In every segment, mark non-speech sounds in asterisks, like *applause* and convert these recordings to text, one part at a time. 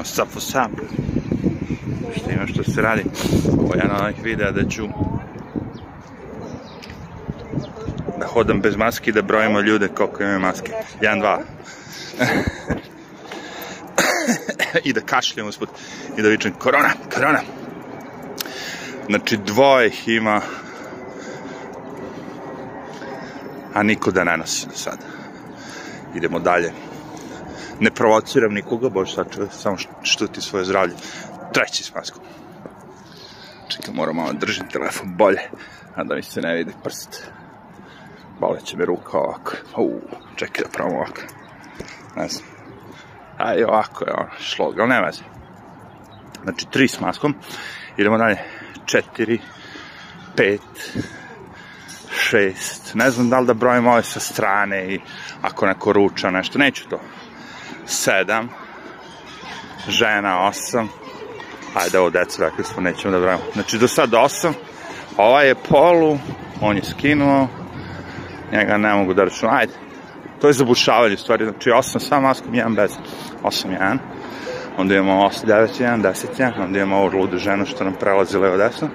direktno sa Fusam. Šta ima što se radi? Ovo je jedan od onih videa da ću da hodam bez maske i da brojimo ljude koliko imaju maske. 1, 2. *laughs* I da kašljem usput i da vičem korona, korona. Znači dvoje ih ima a niko da ne nosi sada. Idemo dalje ne provociram nikoga, bože sačuva, samo štuti svoje zdravlje. Treći s maskom. Čekaj, moram malo držim telefon bolje, a da mi se ne vidi prst. će mi ruka ovako. Uuu, čekaj da pravim ovako. Ne znam. A ovako je ono, šlog, ali ne veze. Znači, tri s maskom. Idemo dalje. Četiri, pet, šest. Ne znam da li da brojim ove sa strane i ako neko ruča nešto. Neću to. 7, žena 8, ajde ovo deca, rekli smo nećemo da vremo. Znači do sad 8, ovaj je polu, on je skinuo, njega ne mogu da računam, ajde, to je zabušavanje stvari, znači 8 sa maskom, 1 bez, 8, 1, onda imamo 8, 9, 1, 10, jedan, onda imamo ovu ludu ženu što nam prelazi levo desno,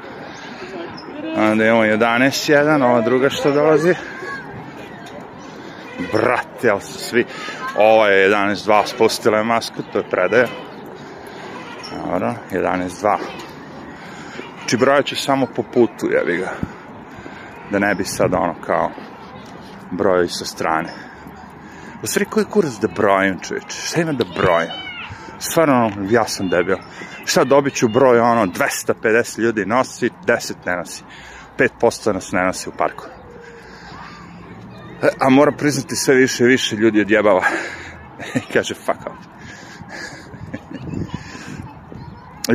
onda imamo 11, 1, ova druga što dolazi, brate, ali su svi, Ova je 11.2, spustila je masku, to je predaja. Dobro, 11.2. Znači brojat ću samo po putu, jevi ga. Da ne bi sad ono kao brojio sa strane. U stvari koji kurac da brojim, čovječe? Šta ima da brojim? Stvarno, ja sam debil. Šta dobit ću broj, ono, 250 ljudi nosi, 10 ne nosi. 5% nas ne nosi u parku. E, a mora priznati sve više i više ljudi odjebava. I *laughs* kaže, fuck out. *laughs*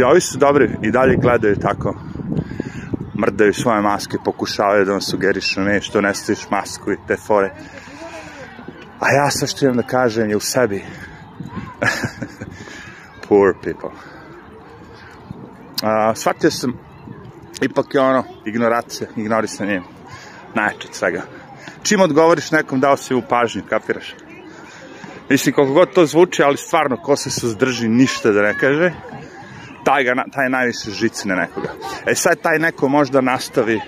I ovi su dobri i dalje gledaju tako. Mrdaju svoje maske, pokušavaju da vam sugerišu nešto, ne stojiš masku i te fore. A ja sve što imam da kažem je u sebi. *laughs* Poor people. a, shvatio sam, ipak je ono, ignoracija, ignorisanje, najčet svega čim odgovoriš nekom dao si u pažnju, kapiraš? Mislim, koliko god to zvuči, ali stvarno, ko se suzdrži ništa da ne kaže, taj, ga, taj najviše žicne nekoga. E sad taj neko možda nastavi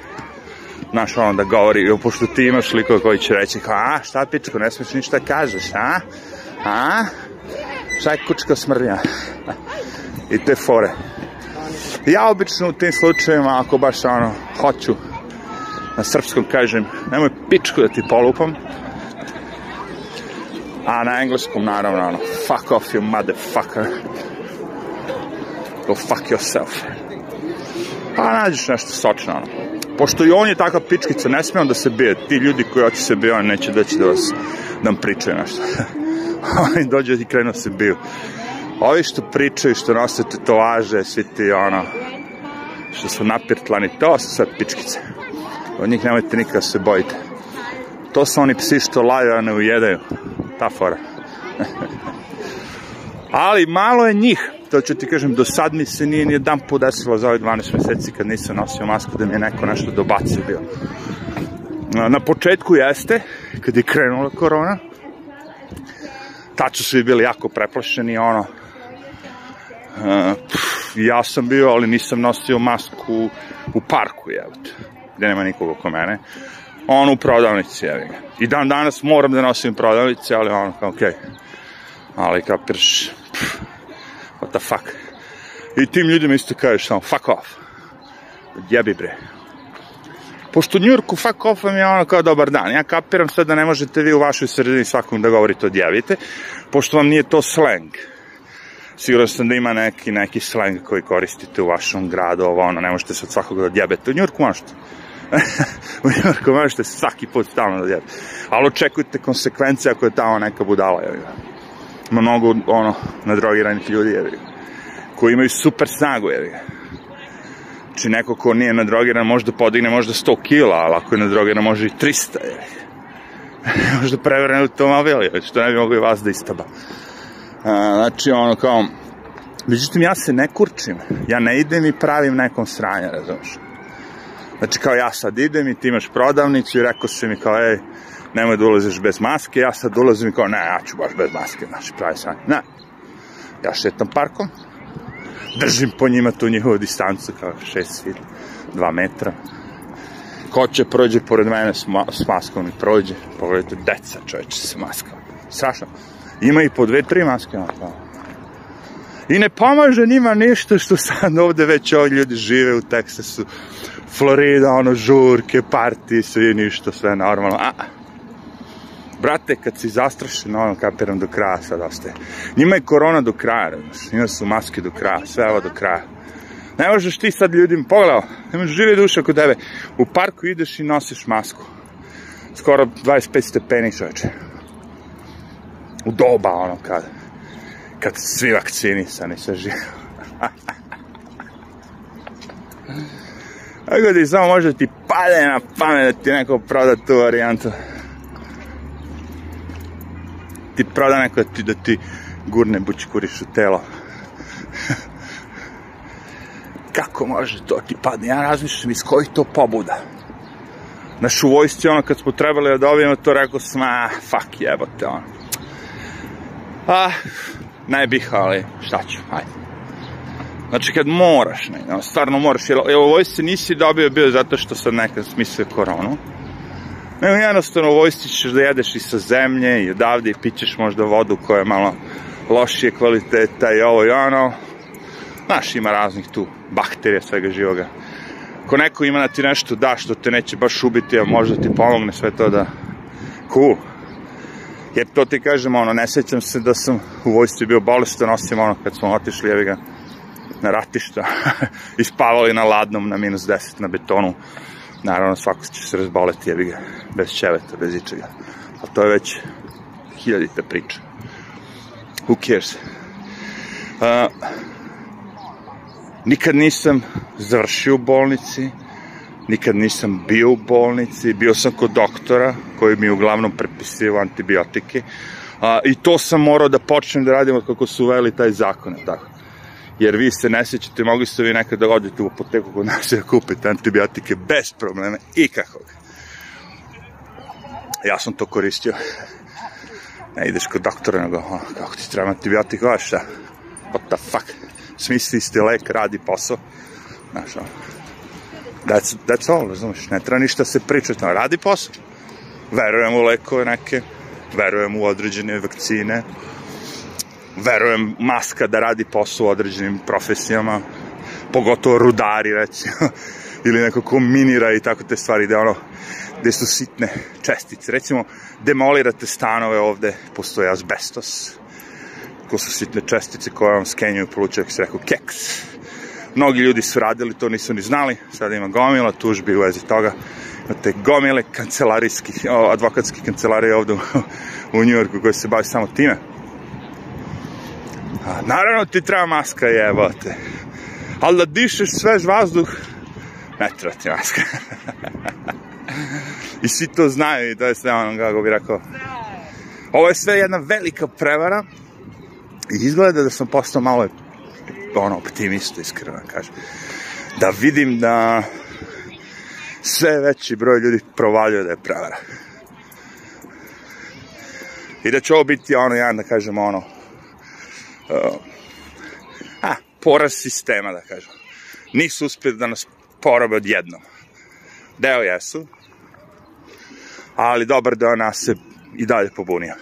znaš, ono da govori, pošto ti imaš likova koji će reći, kao, a, šta pičko, ne smiješ ništa da kažeš, a? A? Šta je kučka smrlja? I te fore. Ja obično u tim slučajevima, ako baš ono, hoću na srpskom kažem nemoj pičku da ti polupam a na engleskom naravno ono fuck off you motherfucker go fuck yourself pa nađeš nešto sočno ono pošto i on je takva pičkica ne smije da se bije ti ljudi koji hoće se bije on neće doći da vas da vam pričaju nešto *laughs* oni dođe i krenu da se biju ovi što pričaju što nose tetovaže svi ti ono što su napirtlani to su sad pičkice od njih nemojte nikada da se bojite. To su oni psi što laju, a ne ujedaju. Ta fora. *laughs* Ali malo je njih, to ću ti kažem, do sad mi se nije nijedan put desilo za ovih 12 meseci kad nisam nosio masku da mi je neko nešto dobacio bio. Na početku jeste, kad je krenula korona, tačno su bili jako preplašeni, ono, Uh, pff, ja sam bio, ali nisam nosio masku u parku, jevete gde nema nikog oko mene, on u prodavnici, jevi ga. I dan danas moram da nosim prodavnice, ali ono, kao, okej. Okay. Ali kapirš, pff, what the fuck. I tim ljudima isto kažeš samo, fuck off. Jebi bre. Pošto u Njurku fuck off vam je ono kao dobar dan. Ja kapiram sad da ne možete vi u vašoj sredini svakom da govorite odjavite, pošto vam nije to slang siguran sam da ima neki, neki slang koji koristite u vašem gradu, ovo ono, ne možete sad svakoga da djebete. U Njurku možete. Ako *laughs* možete da svaki put stalno da djete. Ali očekujte konsekvence ako je tamo neka budala, jevi mnogo, ono, nadrogiranih ljudi, jevi Koji imaju super snagu, jevi ga. Znači, neko ko nije nadrogiran može da podigne možda 100 kila, ali ako je nadrogiran može i 300, jevi *laughs* možda prevrne automobil, jevi što ne bi mogo i vas da istaba. A, znači, ono, kao, Međutim, ja se ne kurčim. Ja ne idem i pravim nekom sranje, razumiješ? Znači kao ja sad idem i ti imaš prodavnicu i rekao si mi kao ej, nemoj da ulaziš bez maske, ja sad ulazim i kao ne, ja ću baš bez maske, znači pravi sanje. Ne, ja šetam parkom, držim po njima tu njihovu distancu, kao 6 ili 2 metra. Ko će prođe pored mene s, ma s maskom i prođe, pogledajte, deca čoveče s maskom. Strašno. Ima i po dve, tri maske, ono, kao. I ne pomaže njima ništa što sad ovde već ovi ljudi žive u Teksasu, Florida, ono, žurke, parti, sve ništa, sve normalno. A, brate, kad si zastrašen, ono, kapiram do kraja sad ostaje. Njima je korona do kraja, znaš, njima su maske do kraja, sve ovo do kraja. Ne možeš ti sad ljudima, pogledao, ne možeš žive duša kod tebe. U parku ideš i nosiš masku. Skoro 25 stepeni čoveče. U doba, ono, kada kad svi vakcinisani sa živom. Tako ti samo može da ti pade na pamet da ti neko proda tu varijantu. Ti proda neko da ti, da ti gurne bučkuriš u telo. Kako može to ti padne? Ja razmišljam iz kojih to pobuda. Naš u vojsci, ono, kad smo trebali da dobijemo to, rekao sam, a, fuck, jebote, ono. Ah, ne bih, ali šta ću, ajde. Znači, kad moraš, ne, stvarno moraš, jer, jer vojsci nisi dobio bio zato što sam nekad smislio koronu, nego jednostavno u vojsci ćeš da jedeš i sa zemlje i odavde i pićeš možda vodu koja je malo lošije kvaliteta i ovo i ono. Znaš, ima raznih tu bakterija, svega živoga. Ako neko ima da ti nešto da što te neće baš ubiti, a možda ti pomogne sve to da... Cool jer to ti kažem, ono, ne sećam se da sam u vojstvi bio bolestan, osim ono, kad smo otišli, jevi ga, na ratišta, *laughs* ispavali na ladnom, na minus 10, na betonu, naravno, svako će se razboleti, jevi ga, bez čeveta, bez ičega, ali to je već hiljadita priča. Who cares? Uh, nikad nisam završio u bolnici, nikad nisam bio u bolnici, bio sam kod doktora koji mi uglavnom prepisio antibiotike a, i to sam morao da počnem da radim od kako su uveli taj zakon, tako. Jer vi se ne sjećate, mogli ste vi nekad da odete u apoteku kod nas da kupite antibiotike bez problema i kakvog. Ja sam to koristio. Ne ideš kod doktora, nego, o, kako ti treba antibiotik, šta? What the fuck? Smisli ste lek, radi posao. Znaš, That's, that's all, razumeš, ne treba ništa da se pričati, radi posao. Verujem u lekove neke, verujem u određene vakcine, verujem maska da radi posao u određenim profesijama, pogotovo rudari, recimo, *laughs* ili neko ko minira i tako te stvari, gde ono, gde su sitne čestice. Recimo, demolirate stanove ovde, postoje azbestos, ko su sitne čestice koje vam skenjuju, polučuje, kako se rekao, keks Mnogi ljudi su radili, to nisu ni znali, sada ima gomila tužbi u vezi toga. Imate gomile kancelarijskih, advokatskih kancelarija ovde u, Njujorku koji se bavi samo time. A, naravno ti treba maska jebate. Ali da dišeš svež vazduh, ne treba ti maska. *laughs* I svi to znaju i to je sve ono kako bi rekao. Ovo je sve jedna velika prevara i izgleda da sam postao malo ono, optimista, iskreno da kažem. Da vidim da sve veći broj ljudi provaljuje da je prevara. I da će ovo biti ono, ja da kažem, ono, uh, a, poraz sistema, da kažem. Nisu uspjeli da nas porobe odjednom. Deo jesu, ali dobar deo nas se i dalje pobunio.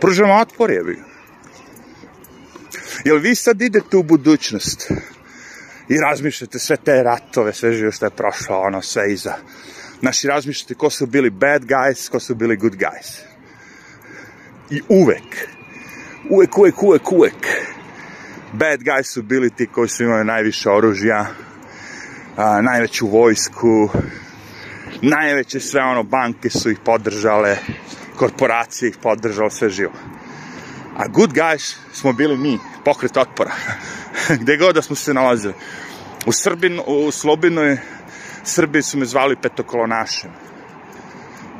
Pružamo otpor je bio. Jel vi sad idete u budućnost i razmišljate sve te ratove, sve živo što je prošlo, ono, sve iza. Naši razmišljate ko su bili bad guys, ko su bili good guys. I uvek, uvek, uvek, uvek, uvek, bad guys su bili ti koji su imali najviše oružja, a, najveću vojsku, najveće sve ono, banke su ih podržale, korporacije ih podržale, sve živo. A good guys smo bili mi, pokret otpora. *laughs* Gde god da smo se nalazili. U, Srbin, u Slobinoj Srbiji su me zvali petokolonašem.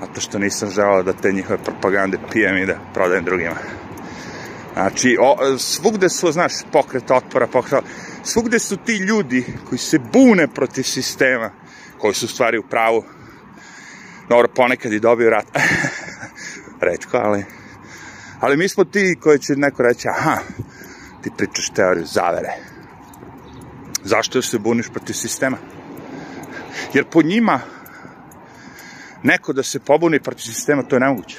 Zato što nisam želao da te njihove propagande pijem i da prodajem drugima. Znači, o, svugde su, znaš, pokret otpora, pokret svugde su ti ljudi koji se bune protiv sistema, koji su stvari u pravu. Dobro, ponekad i dobiju rat. *laughs* Redko, ali Ali mi smo ti koji će neko reći, aha, ti pričaš teoriju zavere. Zašto se buniš protiv sistema? Jer po njima neko da se pobuni protiv sistema, to je nemoguće.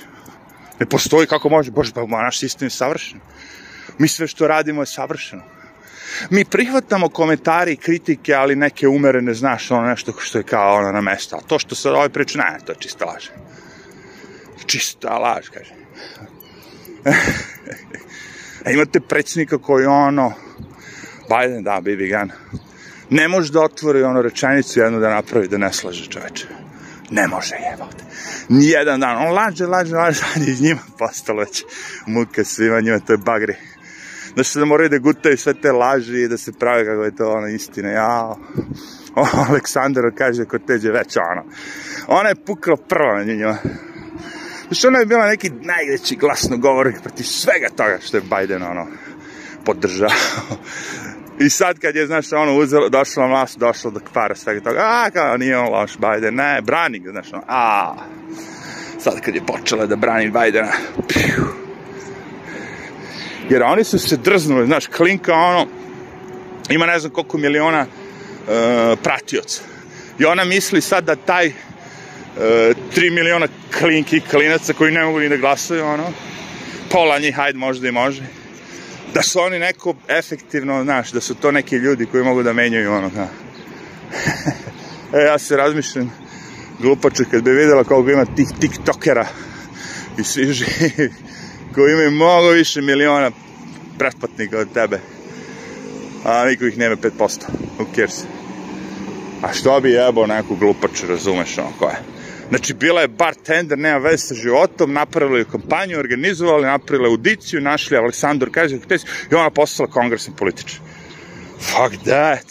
Ne postoji kako može. Bože, pa naš sistem je savršen. Mi sve što radimo je savršeno. Mi prihvatamo komentari i kritike, ali neke umerene, znaš, ono nešto što je kao ono na mesto. A to što se ove priče, ne, to je čista laž. Čista laž, kaže. *laughs* A imate predsjednika koji ono, Biden, da, Bibi Gan, ne može da otvori ono rečenicu jednu da napravi da ne slaže čoveče. Ne može, jebate. Nijedan dan. On laže, laže, laže, ali iz njima postalo već muka svima njima, to je bagri. Da se da moraju da gutaju sve te laži i da se prave kako je to ono istina. Jao. O, *laughs* Aleksandar kaže kod teđe već ono. Ona je pukla prva na njima. Znači ona je bila neki najveći glasno govornik protiv svega toga što je Biden ono podržao. I sad kad je, znaš, ono uzelo, došlo na vlast, došlo do kvara svega toga, a, kao, nije on loš Biden, ne, brani ga, znaš, ono, a, sad kad je počela da brani Bidena, piju. Jer oni su se drznuli, znaš, klinka, ono, ima ne znam koliko miliona e, pratioca. I ona misli sad da taj 3 e, miliona klinki, klinaca koji ne mogu ni da glasaju, ono, pola njih, hajde, možda i može. Da su oni neko efektivno, znaš, da su to neki ljudi koji mogu da menjaju, ono, da. *laughs* e, ja se razmišljam, glupače, kad bi videla koliko ima tih tiktokera i svi živi, koji imaju mnogo više miliona pretplatnika od tebe, a niko ih nema 5%, who cares? A što bi jebao neku glupaču, razumeš ono ko je? Znači, bila je bartender, nema veze sa životom, napravila je kampanju, organizovala je, napravila audiciju, našli Aleksandar Kazik i ona postala kongresni političar. Fuck that!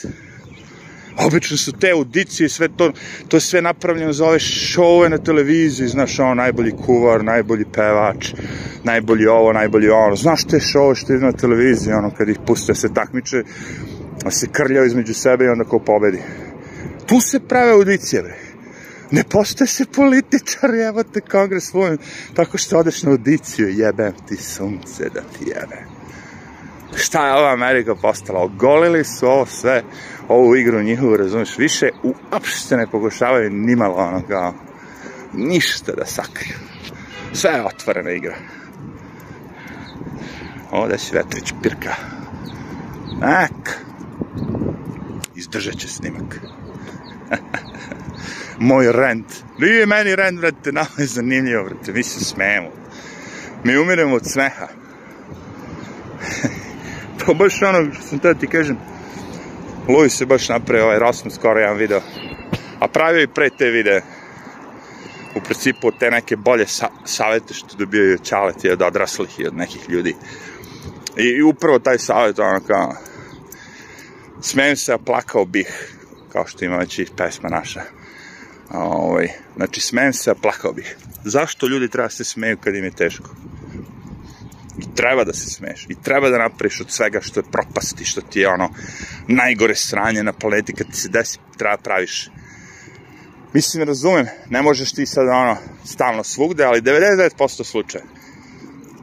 Obično su te audicije, sve to, to je sve napravljeno za ove šove na televiziji, znaš, ono, najbolji kuvar, najbolji pevač, najbolji ovo, najbolji ono, znaš te šove što idu na televiziji, ono, kad ih puste se takmiče, se krljaju između sebe i onda ko pobedi. Tu se prave audicije, bre ne poštoje se političar, evo te kongres svojim, tako što odeš na audiciju, jebem ti sunce da ti jebe. Šta je ova Amerika postala? Ogolili su ovo sve, ovu igru njihovu, razumeš, više uopšte ne pokušavaju nimalo ono kao ništa da sakriju. Sve je otvorena igra. Ovdje si Vetrić pirka. Ek! Izdržat će snimak. *laughs* moj rent. Nije meni rent, vrate, nama je zanimljivo, vrate, mi se smemo. Mi umiremo od smeha. to *laughs* pa baš ono što sam tada ti kažem, Luis se baš napravio ovaj Rasmus skoro jedan video. A pravio i pre te videe. U principu te neke bolje sa savete što dobio i od čaleti, od odraslih i od nekih ljudi. I, i upravo taj savet, ono kao, smijem se, a plakao bih, kao što ima već i pesma naša. Ovaj, znači, smen se, plakao bih. Zašto ljudi treba da se smeju kad im je teško? I treba da se smeješ. I treba da napraviš od svega što je propasti, što ti je ono najgore sranje na planeti kad ti se desi, treba praviš. Mislim, razumem, ne možeš ti sad ono stalno svugde, ali 99% slučaja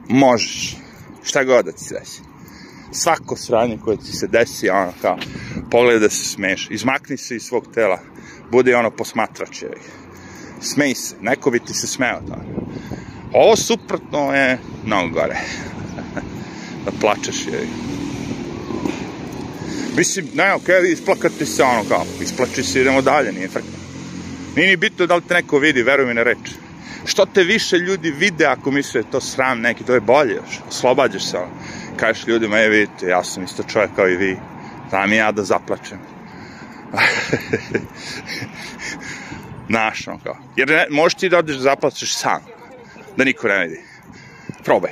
možeš. Šta god da ti se desi. Svako sranje koje ti se desi, ono kao, pogledaj da se smeješ. Izmakni se iz svog tela bude ono posmatrač. Jer. Smej se, neko bi ti se smeo tamo. Ovo suprotno je mnogo gore. *laughs* da plačeš je. Mislim, ne, okej, okay, isplakati se ono kao, isplači se, idemo dalje, nije frkno. Nije ni bitno da li te neko vidi, veruj mi na reč. Što te više ljudi vide ako misle da to sram neki, to je bolje još, oslobađaš se ono. Kažeš ljudima, je vidite, ja sam isto čovjek kao i vi, znam i ja da zaplačem. *laughs* Znaš, on kao. Jer ne, možeš ti da odeš da zaplačeš sam. Da niko ne vidi. Probaj.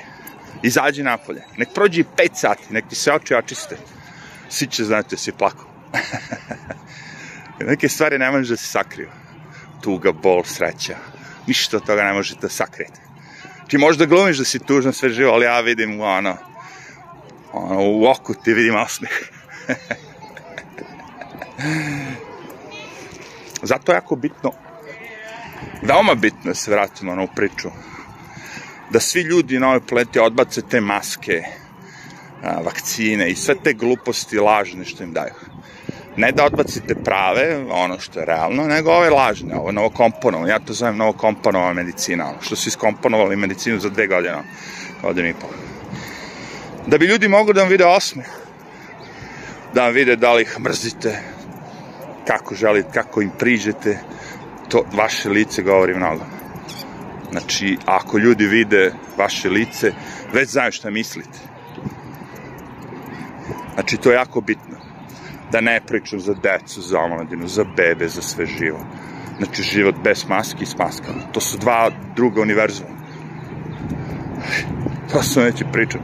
Izađi napolje. Nek prođi 5 sati. Nek ti se oči očiste. Svi će znati da si plako. *laughs* Neke stvari ne možeš da se sakriju. Tuga, bol, sreća. Ništa od toga ne možete da sakriti. Ti možda glumiš da si tužan sve živo, ali ja vidim ono, ono u oku ti vidim osmeh. *laughs* Zato je jako bitno, veoma bitno je da se vratiti na onu priču, da svi ljudi na ovoj planeti odbace te maske, vakcine i sve te gluposti lažne što im daju. Ne da odbacite prave, ono što je realno, nego ove lažne, ovo novokomponovano, ja to zovem novokomponovana medicina, ono što su iskomponovali medicinu za dve godine, godinu i pol. Da bi ljudi mogli da vam vide osmeh, da vam vide da li ih mrzite, kako želite, kako im priđete, to vaše lice govori mnogo. Znači, ako ljudi vide vaše lice, već znaju šta mislite. Znači, to je jako bitno. Da ne pričam za decu, za omladinu, za bebe, za sve živo. Znači, život bez maske i s maskama. To su dva druga univerzuma. To sam već pričao.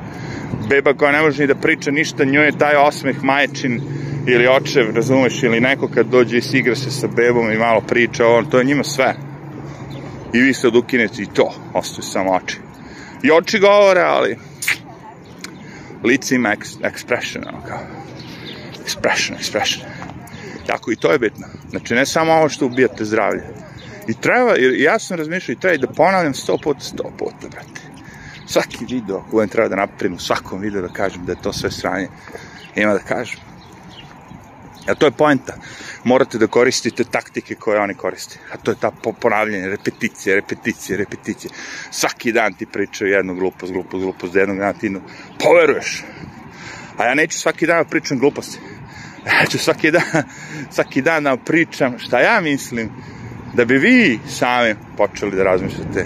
Beba koja ne može ni da priča ništa, njoj je taj osmeh maječin ili očev, razumeš, ili neko kad dođe i sigra se sa bebom i malo priča, on, to je njima sve. I vi sad ukinete i to, ostaju samo oči. I oči govore, ali lice ima eks, expression, ono kao. Expression, expression. Tako i to je bitno. Znači, ne samo ovo što ubijate zdravlje. I treba, jer ja sam razmišljao i treba i da ponavljam sto puta, sto puta, brate. Svaki video kojem treba da napravim, u svakom videu da kažem da je to sve sranje, ima da kažem. A to je poenta. Morate da koristite taktike koje oni koriste. A to je ta ponavljanje, repeticije, repeticije, repeticije. Svaki dan ti pričaju jednu glupost, glupost, glupost, da jednog dana ti poveruješ. A ja neću svaki dan da pričam gluposti. Ja ću svaki dan, svaki dan da pričam šta ja mislim da bi vi sami počeli da razmišljate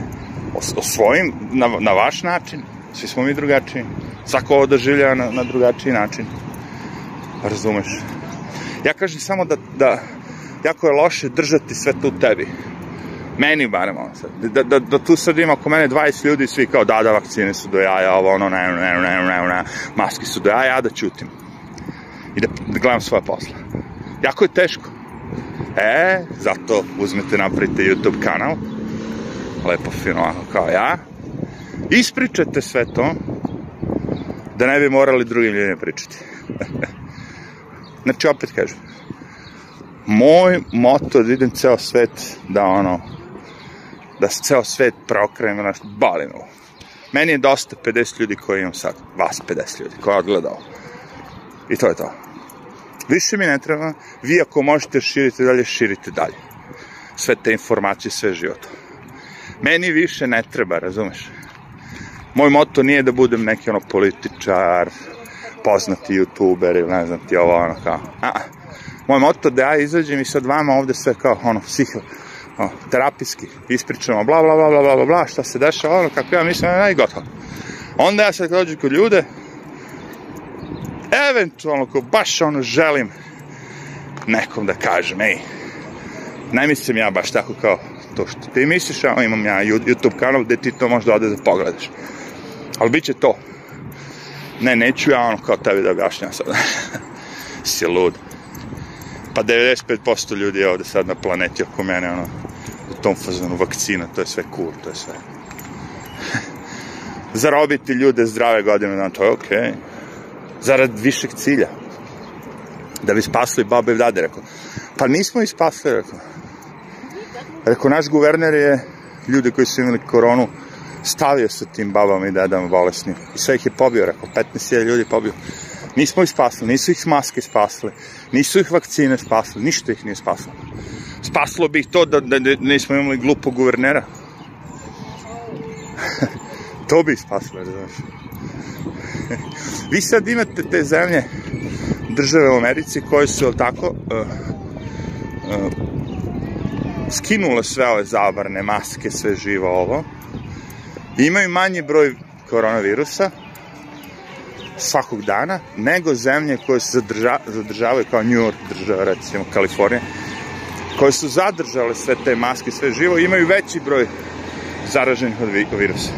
o, o svojim, na, na vaš način. Svi smo mi drugačiji. Svako ovo doživljava na, na drugačiji način. Razumeš? Ja kažem samo da, da jako je loše držati sve to u tebi. Meni barem ono sad. Da, da, da tu sad ima oko mene 20 ljudi svi kao da, da, vakcine su do jaja, ovo, ono, ne, ne, ne, ne, ne, maske su do jaja, ja da ćutim. I da, da gledam svoje posla. Jako je teško. E, zato uzmete, napravite YouTube kanal, lepo fino ovako kao ja, ispričate sve to, da ne bi morali drugim ljudima pričati. *laughs* Znači, opet kažem, moj moto da idem ceo svet, da ono, da ceo svet preokrenem, znaš, da balim ovo. Meni je dosta 50 ljudi koji imam sad, vas 50 ljudi koji odgleda I to je to. Više mi ne treba, vi ako možete da širite dalje, širite dalje. Sve te informacije, sve život. Meni više ne treba, razumeš? Moj moto nije da budem neki ono političar, poznati youtuber ili ne znam ti ovo ono kao. A, moj moto da ja izađem i sad vama ovde sve kao ono psiho, ono, terapijski ispričamo bla bla bla bla bla bla šta se dešava ono kako ja mislim i gotovo. Onda ja sad dođem kod ljude eventualno ko baš ono želim nekom da kažem ej ne mislim ja baš tako kao to što ti misliš, a imam ja YouTube kanal gde ti to možda ode da pogledaš. Ali bit će to ne, neću ja ono kao tebi da objašnjam sad. *laughs* si lud. Pa 95% ljudi je ovde sad na planeti oko mene, ono, u tom fazonu vakcina, to je sve cool, to je sve. *laughs* Zarobiti ljude zdrave godine, dan, znači, to je okej. Okay. Zarad višeg cilja. Da bi spasli babe i dade, rekao. Pa nismo ih spasli, rekao. Rekao, naš guverner je ljude koji su imali koronu, stavio sa tim babama i dedama bolesnim. I sve ih je pobio, rekao, 15.000 ljudi pobio. Nismo ih spasili, nisu ih maske spasile, nisu ih vakcine spasile, ništa ih nije spasilo. Spasilo bi ih to da, da, da nismo imali glupog guvernera. *laughs* to bi ih spasilo, razumiješ. *laughs* Vi sad imate te zemlje, države u Americi koje su, jel tako, uh, uh, skinule sve ove zabarne maske, sve živo ovo, imaju manji broj koronavirusa svakog dana nego zemlje koje se zadrža, zadržavaju kao New York država, recimo Kalifornija, koje su zadržale sve te maske, sve živo, imaju veći broj zaraženih od virusa.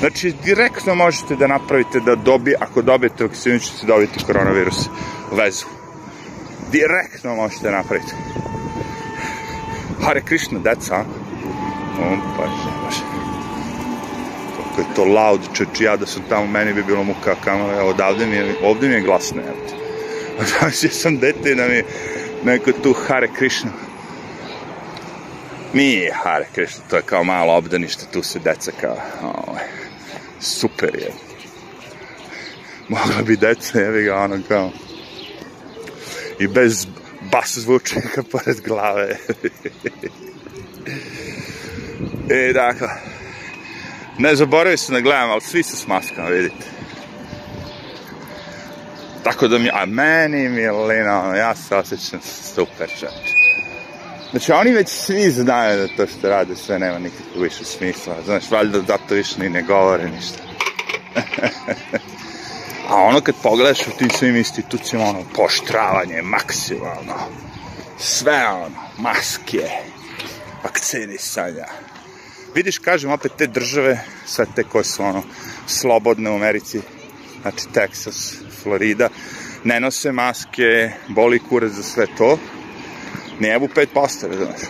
Znači, direktno možete da napravite da dobije, ako dobijete vakcinu, ćete dobiti koronavirus vezu. Direktno možete da napraviti. Hare Krishna, deca. Um, pa kako je to loud, čeči, ja da sam tamo, meni bi bilo muka kamera, evo, odavde mi je, ovde mi je glasno, evo ti. *laughs* Znači, sam dete da mi neko tu Hare Krishna. Nije Hare Krishna, to je kao malo obdanište, tu se deca kao, ovaj, super je. Mogla bi deca, jevi ga, ono kao, i bez bas zvučnika *laughs* pored glave. *laughs* e, dakle, Ne, zaboravio sam da gledam, ali svi su s maskama, vidite. Tako da mi, a meni Milina, ja se osjećam super čač. Znači, oni već svi znaju da to što rade sve nema nikakvog više smisla. Znaš, valjda da to više ni ne govore ništa. *laughs* a ono kad pogledaš u tim svim institucijama, ono, poštravanje maksimalno. Sve ono, maske, vakcinisanja, Vidiš, kažem, opet te države, sve te koje su ono, slobodne u Americi, znači Texas, Florida, ne nose maske, boli kurac za sve to, ne jebu 5%, razumeš.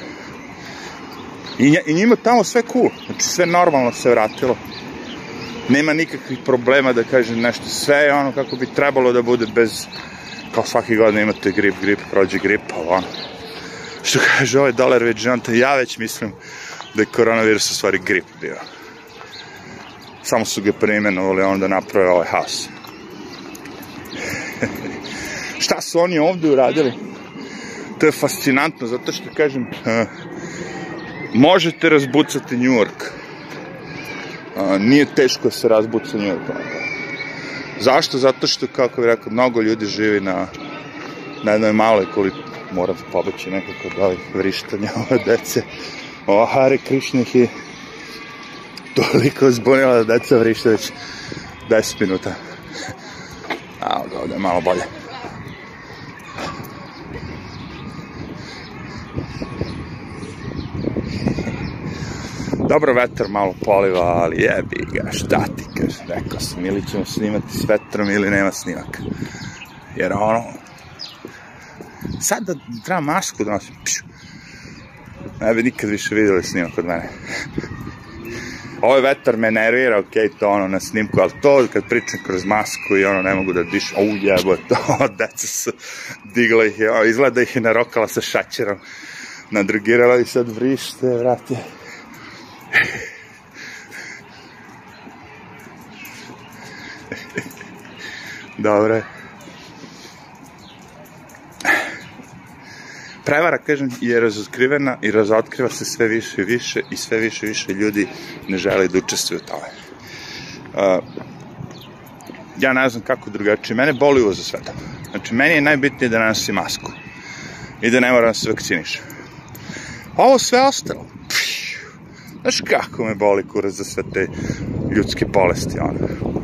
I, I njima tamo sve cool, znači sve normalno se vratilo. Nema nikakvih problema da kažem nešto, sve je ono kako bi trebalo da bude bez, kao svaki godin imate grip, grip, prođe grip, ali pa ono. Što kaže ovaj dolar već, ja već mislim, da je koronavirus u stvari grip bio. Samo su ga preimenovali, onda naprave ovaj haos. *laughs* Šta su oni ovde uradili? To je fascinantno, zato što, kažem, uh, možete razbucati New York. Uh, nije teško da se razbuca New York. Zašto? Zato što, kako bih rekao, mnogo ljudi živi na, na jednoj maloj koliko moram da pobeći nekako da ovih vrištanja *laughs* ove dece. O Hare Krishna je toliko zbunila da deca vrište već 10 minuta. A ovdje, ovdje malo bolje. Dobro, vetar malo poliva, ali jebi ga, šta ti kaže, rekao sam, ili ćemo snimati s vetrom ili nema snimaka. Jer ono, sada dramašku donosim, da pišu, Ne bi nikad više videli snimak od mene. Ovaj vetar me nervira, okej, to ono na snimku, ali to kad pričam kroz masku i ono ne mogu da dišem, au jebo, *laughs* to, deca su digla ih, izgleda ih je narokala sa šačerom, nadrugirala i sad vrište, vrati. *laughs* Dobre. prevara, kažem, je razotkrivena i razotkriva se sve više i više i sve više i više ljudi ne žele da učestvuju u tome. Uh, ja ne znam kako drugačije, mene boli uvo za sve to. Znači, meni je najbitnije da nosim masku i da ne moram da se vakcinišem. Ovo sve ostalo, pff, znaš kako me boli kurac za sve te ljudske bolesti, ono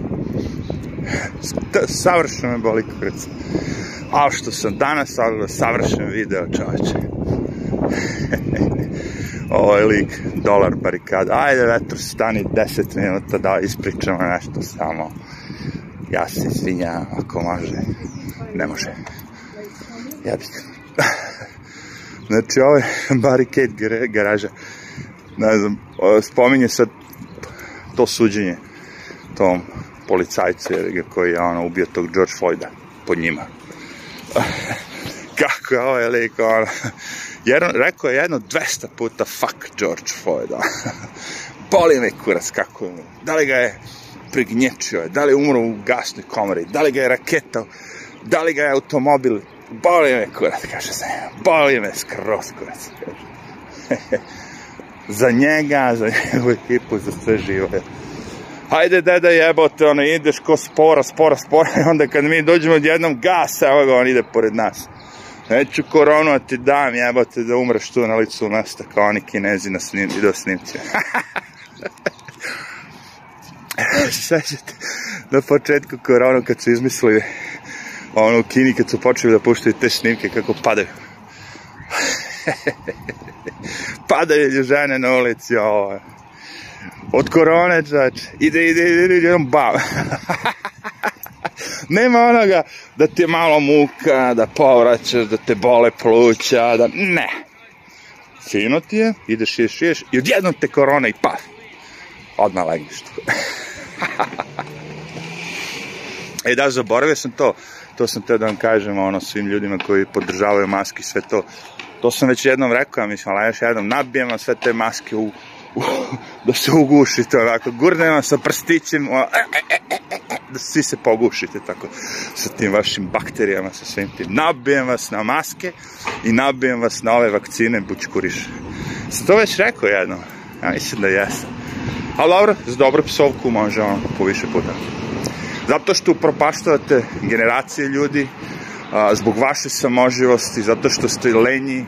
savršeno me boli kurac. Al što sam danas odgledao savršen video, čoveče. *laughs* Ovo je lik, dolar barikada. Ajde, vetru, stani 10 minuta da ispričamo nešto samo. Ja se izvinjam, ako može. Ne može. Jebik. *laughs* Znači, ovo je barikad garaža. Ne znam, spominje sad to suđenje tom policajcu koji je ono, ubio tog George Floyda pod njima. *laughs* Kako je ovaj lik, ono, jedan, rekao je jedno 200 puta fuck George Floyda. *laughs* Boli me kurac kako je Da li ga je prignječio, da li je umro u gasnoj komori, da li ga je raketao, da li ga je automobil, boli me kurac, kaže se, boli me skroz kurac, kaže. *laughs* za njega, za njegovu ekipu, za sve živo Hajde deda jebote, ono ideš ko spora, spora, spora, *laughs* i onda kad mi dođemo odjednom gas, evo ga on ide pored nas. Neću koronu da ti dam jebote da umreš tu na licu mesta kao oni kinezi na snim, idu snimci. *laughs* Sećate, na početku koronu kad su izmislili ono u Kini kad su počeli da puštaju te snimke kako padaju. *laughs* padaju žene na ulici, ovo Od korone, čač. Ide, ide, ide, ide, jedan bav. *laughs* Nema onoga da ti je malo muka, da povraćaš, da te bole pluća, da... Ne. Fino ti je, ideš, ideš, ideš i odjednom te korona i paf. Odmah legneš tu. *laughs* e da, zaboravio sam to. To sam teo da vam kažem, ono, svim ljudima koji podržavaju maske, sve to. To sam već jednom rekao, ja mislim, ali još jednom, nabijem sve te maske u *laughs* da se ugušite onako, gurne vam sa prstićem, e, e, e, da svi se pogušite tako sa tim vašim bakterijama, sa svim tim. Nabijem vas na maske i nabijem vas na ove vakcine bučkuriše. Sam to već rekao jednom, ja mislim da jesam. Ali dobro, za dobru psovku može onako po više puta. Zato što upropaštavate generacije ljudi, zbog vaše samoživosti, zato što ste lenji,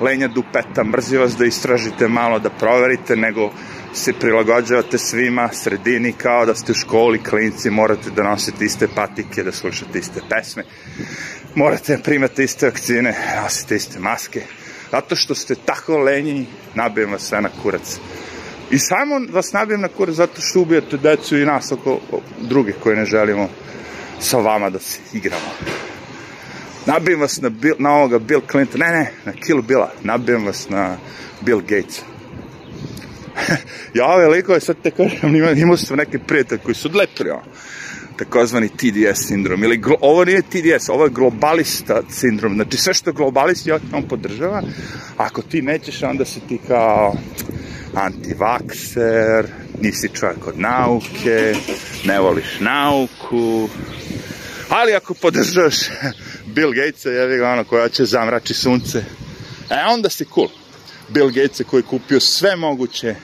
lenja dupeta, mrzi vas da istražite malo, da proverite, nego se prilagođavate svima, sredini, kao da ste u školi, klinci, morate da nosite iste patike, da slušate iste pesme, morate da primate iste vakcine, nosite iste maske, zato što ste tako lenji, nabijem vas sve na kurac. I samo vas nabijem na kurac zato što ubijate decu i nas oko druge koje ne želimo sa vama da se igramo nabijem vas na, Bill, na ovoga Bill Clinton, ne, ne, na Kill Billa, nabijem vas na Bill Gates. *laughs* ja ove likove sad te kažem, imao sam neki prijatelj koji su odletili, ono takozvani TDS sindrom, ili glo, ovo nije TDS, ovo je globalista sindrom, znači sve što globalisti ja on podržava, ako ti nećeš, onda si ti kao antivakser, nisi čovjek od nauke, ne voliš nauku, ali ako podržaš Bill Gatesa, je ga ono koja će zamrači sunce. E onda si cool. Bill Gatesa koji je kupio sve moguće,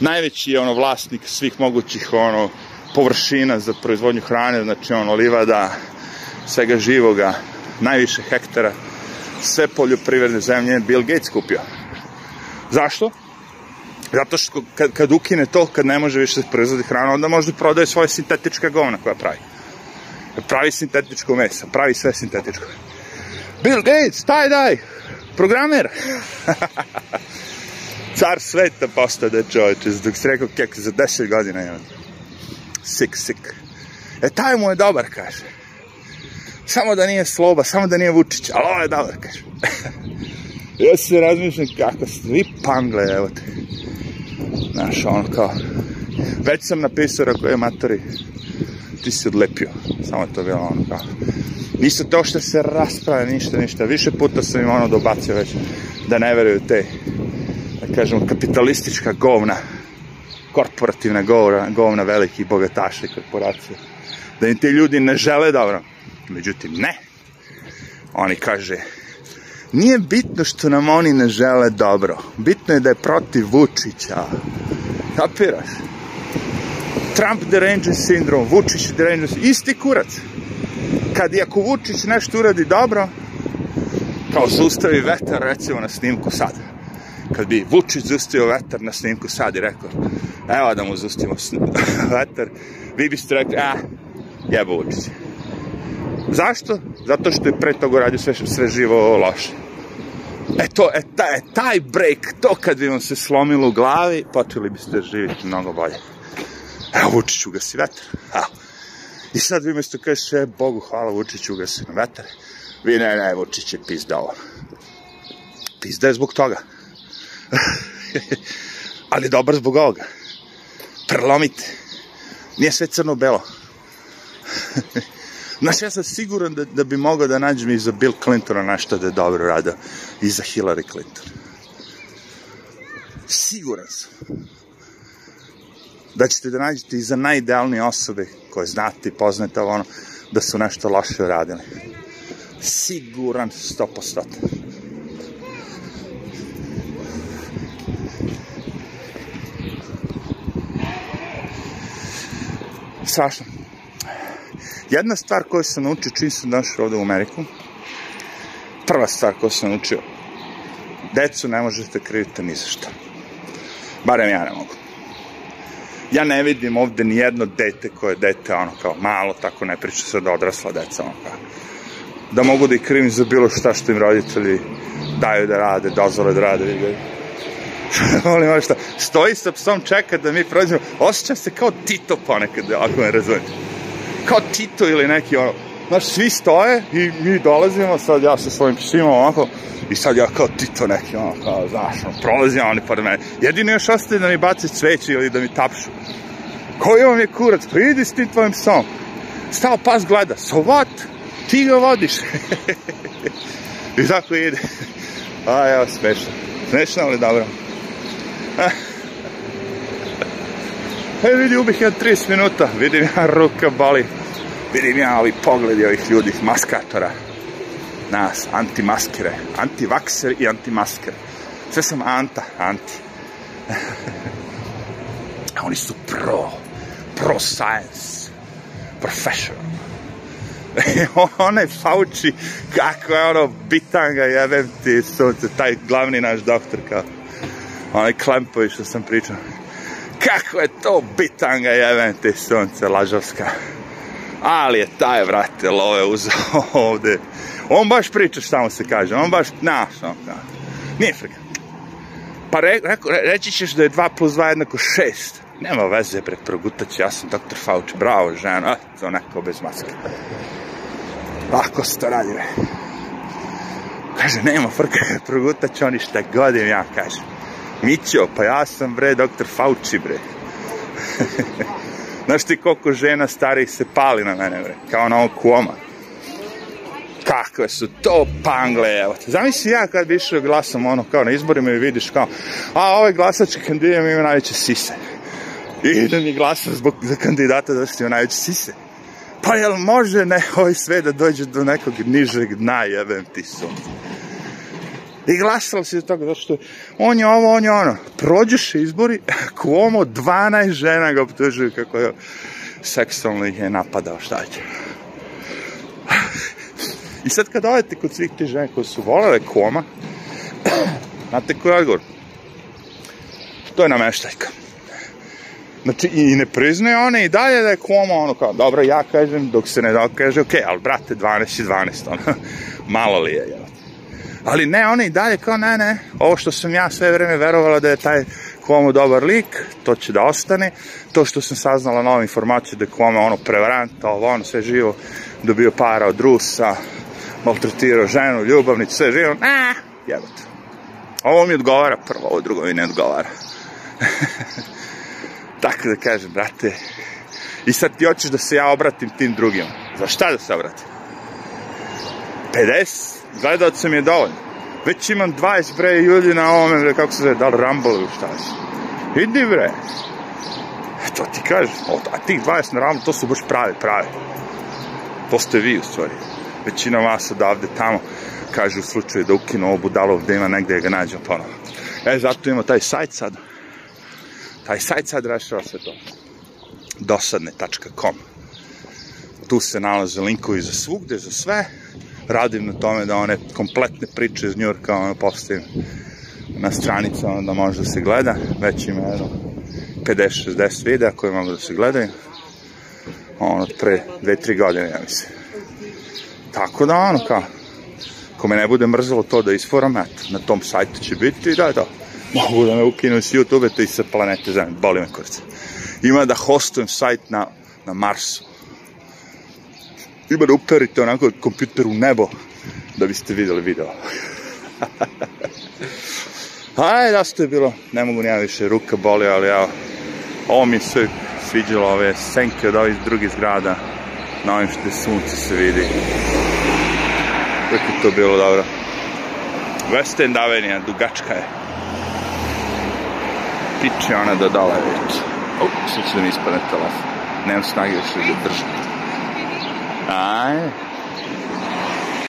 najveći je ono vlasnik svih mogućih ono površina za proizvodnju hrane, znači ono livada, svega živoga, najviše hektara, sve poljoprivredne zemlje Bill Gates kupio. Zašto? Zato što kad, kad ukine to, kad ne može više da proizvodi hranu, onda može da prodaje svoje sintetička govna koja pravi pravi sintetičko meso, pravi sve sintetičko. Bill Gates, taj daj, programer. *laughs* Car sveta postade da, čovječe, dok si rekao kek za 10 godina je. Sik, sik. E taj mu je dobar, kaže. Samo da nije Sloba, samo da nije Vučić, ali ovo je dobar, kaže. *laughs* ja se razmišljam kako ste, vi pangle, evo te. Znaš, ono kao, već sam napisao, rekao je matori, ti si odlepio. Samo je to bilo ono kao... Nisam to što se rasprave, ništa, ništa. Više puta sam im ono dobacio već da ne veruju te, da kažemo, kapitalistička govna, korporativna govna, govna velikih bogataša korporacije. Da im te ljudi ne žele dobro. Međutim, ne. Oni kaže, nije bitno što nam oni ne žele dobro. Bitno je da je protiv Vučića. Kapiraš? Trump deranged sindrom, Vučić deranged sindrom, isti kurac. Kad i ako Vučić nešto uradi dobro, kao zustavi vetar, recimo na snimku sad. Kad bi Vučić zustio vetar na snimku sad i rekao, evo da mu zustimo *laughs* vetar, vi biste rekli, a, jeba Vučić. Zašto? Zato što je pre toga radio sve, sve živo loše. E to, e, taj, e taj break, to kad bi vam se slomilo u glavi, počeli biste živiti mnogo bolje. Evo, Vučić ugasi vetar. Evo. I sad vi mesto kažeš, e, Bogu hvala, Vučić ugasi na vetar. Vi ne, ne, Vučić je pizdao. Pizda je zbog toga. *laughs* Ali dobar zbog ovoga. Prelomite. Nije sve crno-belo. *laughs* Znaš, ja sam siguran da, da bi mogao da nađem i za Bill Clintona našto da je dobro rada. I za Hillary Clinton. Siguran sam da ćete da nađete i za najidealnije osobe koje znate i poznate, ono, da su nešto loše uradili. Siguran 100%. Strašno. Jedna stvar koju sam naučio čim sam došao ovde u Ameriku, prva stvar koju sam naučio, decu ne možete kriviti ni za što. Barem ja ne mogu ja ne vidim ovde ni jedno dete koje je dete, ono, kao malo, tako ne priča se da odrasla deca, ono, kao, da mogu da ih krivim za bilo šta što im roditelji daju da rade, dozvole da rade, ili *laughs* Molim vas šta, stoji sa psom, čeka da mi prođemo, osjećam se kao Tito ponekad, ako me razumete. Kao Tito ili neki ono, Znaš, svi stoje i mi dolazimo, sad ja sa svojim psima ovako i sad ja kao tito neki, ono, kao, znaš, ono, prolazim oni pored mene. Jedino još ostaje da mi baci cveće ili da mi tapšu. Koji vam je kurac? Pa idi s tim tvojim psom. Stao pas gleda, so what? Ti ga vodiš. *laughs* I tako ide. A, evo, smešno. Smešno, ali dobro. *laughs* E, vidi, ubih ja 30 minuta, vidim ja ruka bali. Vidim ja ovi pogledi ovih ljudi, maskatora, nas, antimaskere, antivakser i antimasker. Sve sam anta, anti. *laughs* Oni su pro, pro science, professional. *laughs* Onaj Fauci, kako je ono, bitanga, jebem ti sunce, taj glavni naš doktor, kao onaj Klempović što sam pričao. Kako je to bitanga, jebem ti sunce, lažovska ali je taj, vrate, love uzao *laughs* ovde. On baš priča šta mu se kaže, on baš, naš, on, naš. Da. Nije frga. Pa re, re, reći ćeš da je 2 plus 2 jednako 6. Nema veze, bre, progutaću, ja sam doktor Fauci, bravo, žena, onako bez maske. Lako se to radi, bre. Kaže, nema frka, *laughs* progutaću oni šta god ja kažem. Mićo, pa ja sam, bre, doktor Fauci, bre. *laughs* Znaš ti koliko žena starih se pali na mene, bre, kao na ovog kuoma. Kakve su to pangle, evo te. Zamisli ja kad bi išao glasom, ono, kao na izborima i vidiš kao, a ovaj glasački kandidat ima imaju najveće sise. I idem i glasam zbog za kandidata da što imaju najveće sise. Pa jel može ne ovaj sve da dođe do nekog nižeg dna, jebem ti sunce i glasalo se za toga, zato što on je ovo, on je ono. Prođuše izbori, *laughs* Cuomo 12 žena ga optužuju kako je seksualno ih je napadao, šta će. *laughs* I sad kad odete kod svih tih žena koje su volele Cuoma, *clears throat* znate koji je odgovor? To je nameštajka. Znači, i ne priznaje one i dalje da je koma, ono kao, dobro, ja kažem, dok se ne dokaže, okej, okay, ali brate, 12 i 12, ono, *laughs* malo li je, ja. Ali ne, ona i dalje kao ne, ne, ovo što sam ja sve vreme verovala da je taj Cuomo dobar lik, to će da ostane. To što sam saznala novu informaciju da je Cuomo ono prevaranta, ovo ono sve živo, dobio para od Rusa, maltretirao ženu, ljubavnicu, sve živo, ne, jebate. Ovo mi odgovara prvo, ovo drugo mi ne odgovara. *laughs* Tako da kažem, brate, i sad ti hoćeš da se ja obratim tim drugima. Za šta da se obratim? 50 gledalcem je dovoljno. Već imam 20 bre ljudi na ovome, bre, kako se zove, da li Rumble ili šta je. Idi bre. E, to ti kažem, a tih 20 na Rumble, to su baš pravi, pravi. To ste vi u stvari. Većina vas odavde tamo kaže u slučaju da ukinu ovo budalo ovde ima negde da ga nađem ponovno. E, zato ima taj sajt sad. Taj sajt sad rešava sve to. dosadne.com Tu se nalaze linkovi za svugde, za sve radim na tome da one kompletne priče iz Njurka ono, postavim na stranicu da može da se gleda. Već ima jedno 50-60 videa koje mogu da se gledaju. Ono, pre 2-3 godine, ja mislim. Tako da, ono, kao, ako me ne bude mrzalo to da isforam, eto, na tom sajtu će biti i da, da, mogu da me ukinu s YouTube-a i sa planete zemlje, boli me kurca. Ima da hostujem sajt na, na Marsu, Ima da uptarite onako kompjuter u nebo da biste videli video. *laughs* Aj, da što je bilo, ne mogu nija više, ruka boli, ali ja, ovo mi se sviđalo, ove senke od ovih drugih zgrada, na ovim što je sunce se vidi. Kako je to bilo dobro. West End Avenija, dugačka je. Piče ona do dole već. Up, slučaj da mi ispane telefon. Nemam snage više da držim. Aye.